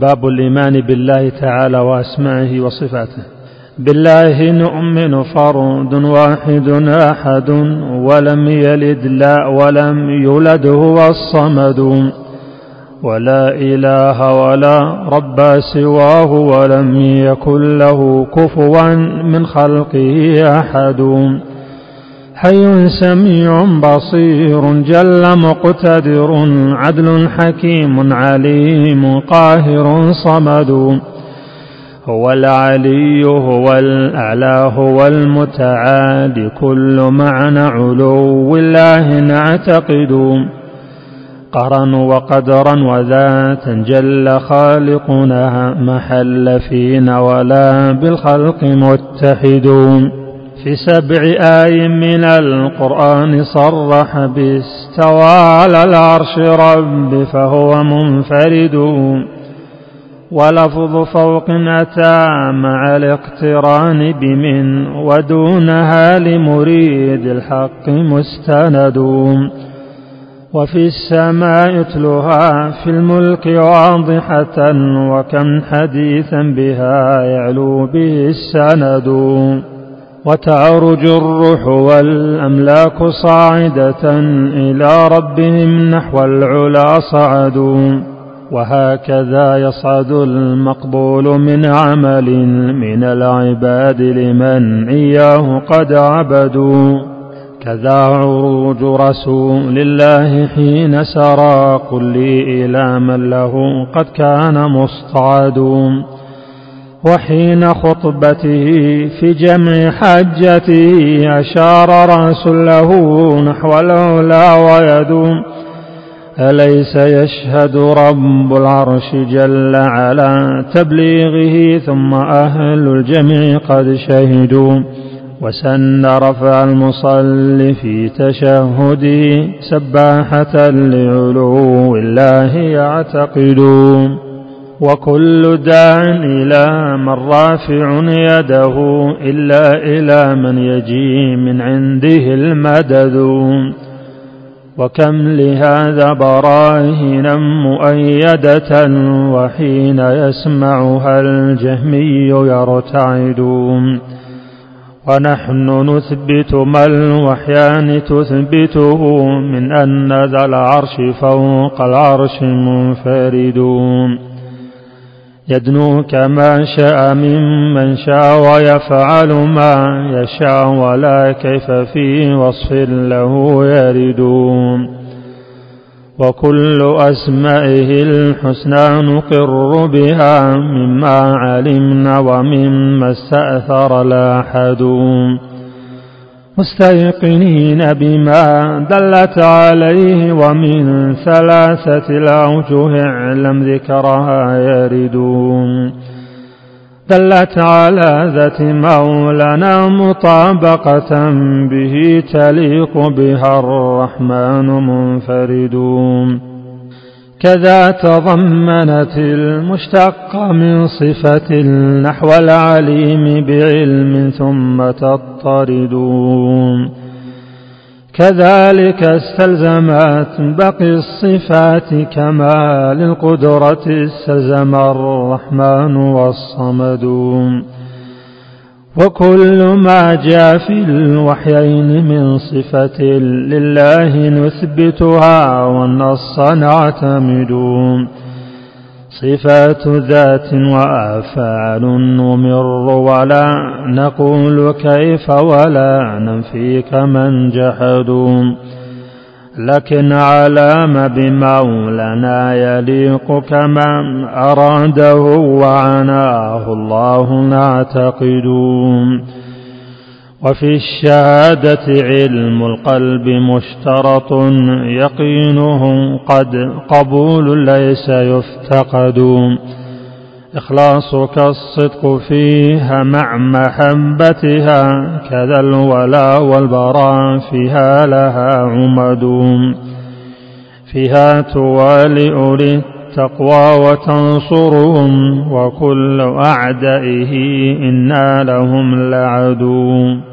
باب الإيمان بالله تعالى وأسمائه وصفاته. بالله نؤمن فرد واحد أحد ولم يلد لا ولم يولد هو الصمد. ولا إله ولا رب سواه ولم يكن له كفوا من خلقه أحد. حي سميع بصير جل مقتدر عدل حكيم عليم قاهر صمد. هو العلي هو الأعلى هو المتعالي كل معنى علو الله نعتقد. قرا وقدرا وذاتا جل خالقنا محل فينا ولا بالخلق متحد. في سبع آي من القرآن صرح باستوى على العرش رب فهو منفرد. ولفظ فوق أتى مع الاقتران بمن ودونها لمريد الحق مستند. وفي السماء يتلها في الملك واضحة وكم حديثا بها يعلو به السند. وتعرج الروح والأملاك صاعدة إلى ربهم نحو العلا صعدوا وهكذا يصعد المقبول من عمل من العباد لمن إياه قد عبدوا. كذا عروج رسول الله حين سرى قل لي إلى من له قد كان مصطعد وحين خطبته في جمع حجته أشار رأس له نحو العلا ويدوم. أليس يشهد رب العرش جل على تبليغه؟ ثم أهل الجميع قد شهدوا. وسن رفع المصلي في تشهده سباحة لعلو الله يعتقدون. وكل داع إلى من رافع يده إلا إلى من يجي من عنده المدد. وكم لهذا براهنا مؤيدة وحين يسمعها الجهمي يرتعد. ونحن نثبت ما الوحيان تثبته من أن ذا العرش فوق العرش منفرد. يدنو كما شاء ممن شاء ويفعل ما يشاء ولا كيف في وصف له يرد وكل أسمائه الحسنى نقر بها مما علمنا ومما استأثر لا أحد مستيقنين بما دلت عليه ومن ثلاثة الأوجه اعلم ذكرها يردون. دلت على ذات مولانا مطابقة به تليق بها الرحمن منفرد كذا تضمنت المشتق من صفة نحو العليم بعلم ثم تضطرد كذلك استلزمت بقي الصفات كما للقدرة استلزم الرحمن والصمد وكل ما جاء في الوحيين من صفة لله نثبتها والنص نعتمد. صفات ذات وأفعال نمر ولا نقول كيف ولا ننفي كمن جحدوا. لكن علام بمولانا يليق كما أراده وعناه الله نعتقد. وفي الشهادة علم القلب مشترط يقينه قد قبول ليس يفتقد. إخلاصك الصدق فيها مع محبتها كذا الولا والبراء فيها لها عمد. فيها توالئ للتقوى وتنصرهم وكل أعدائه إنا لهم لعدو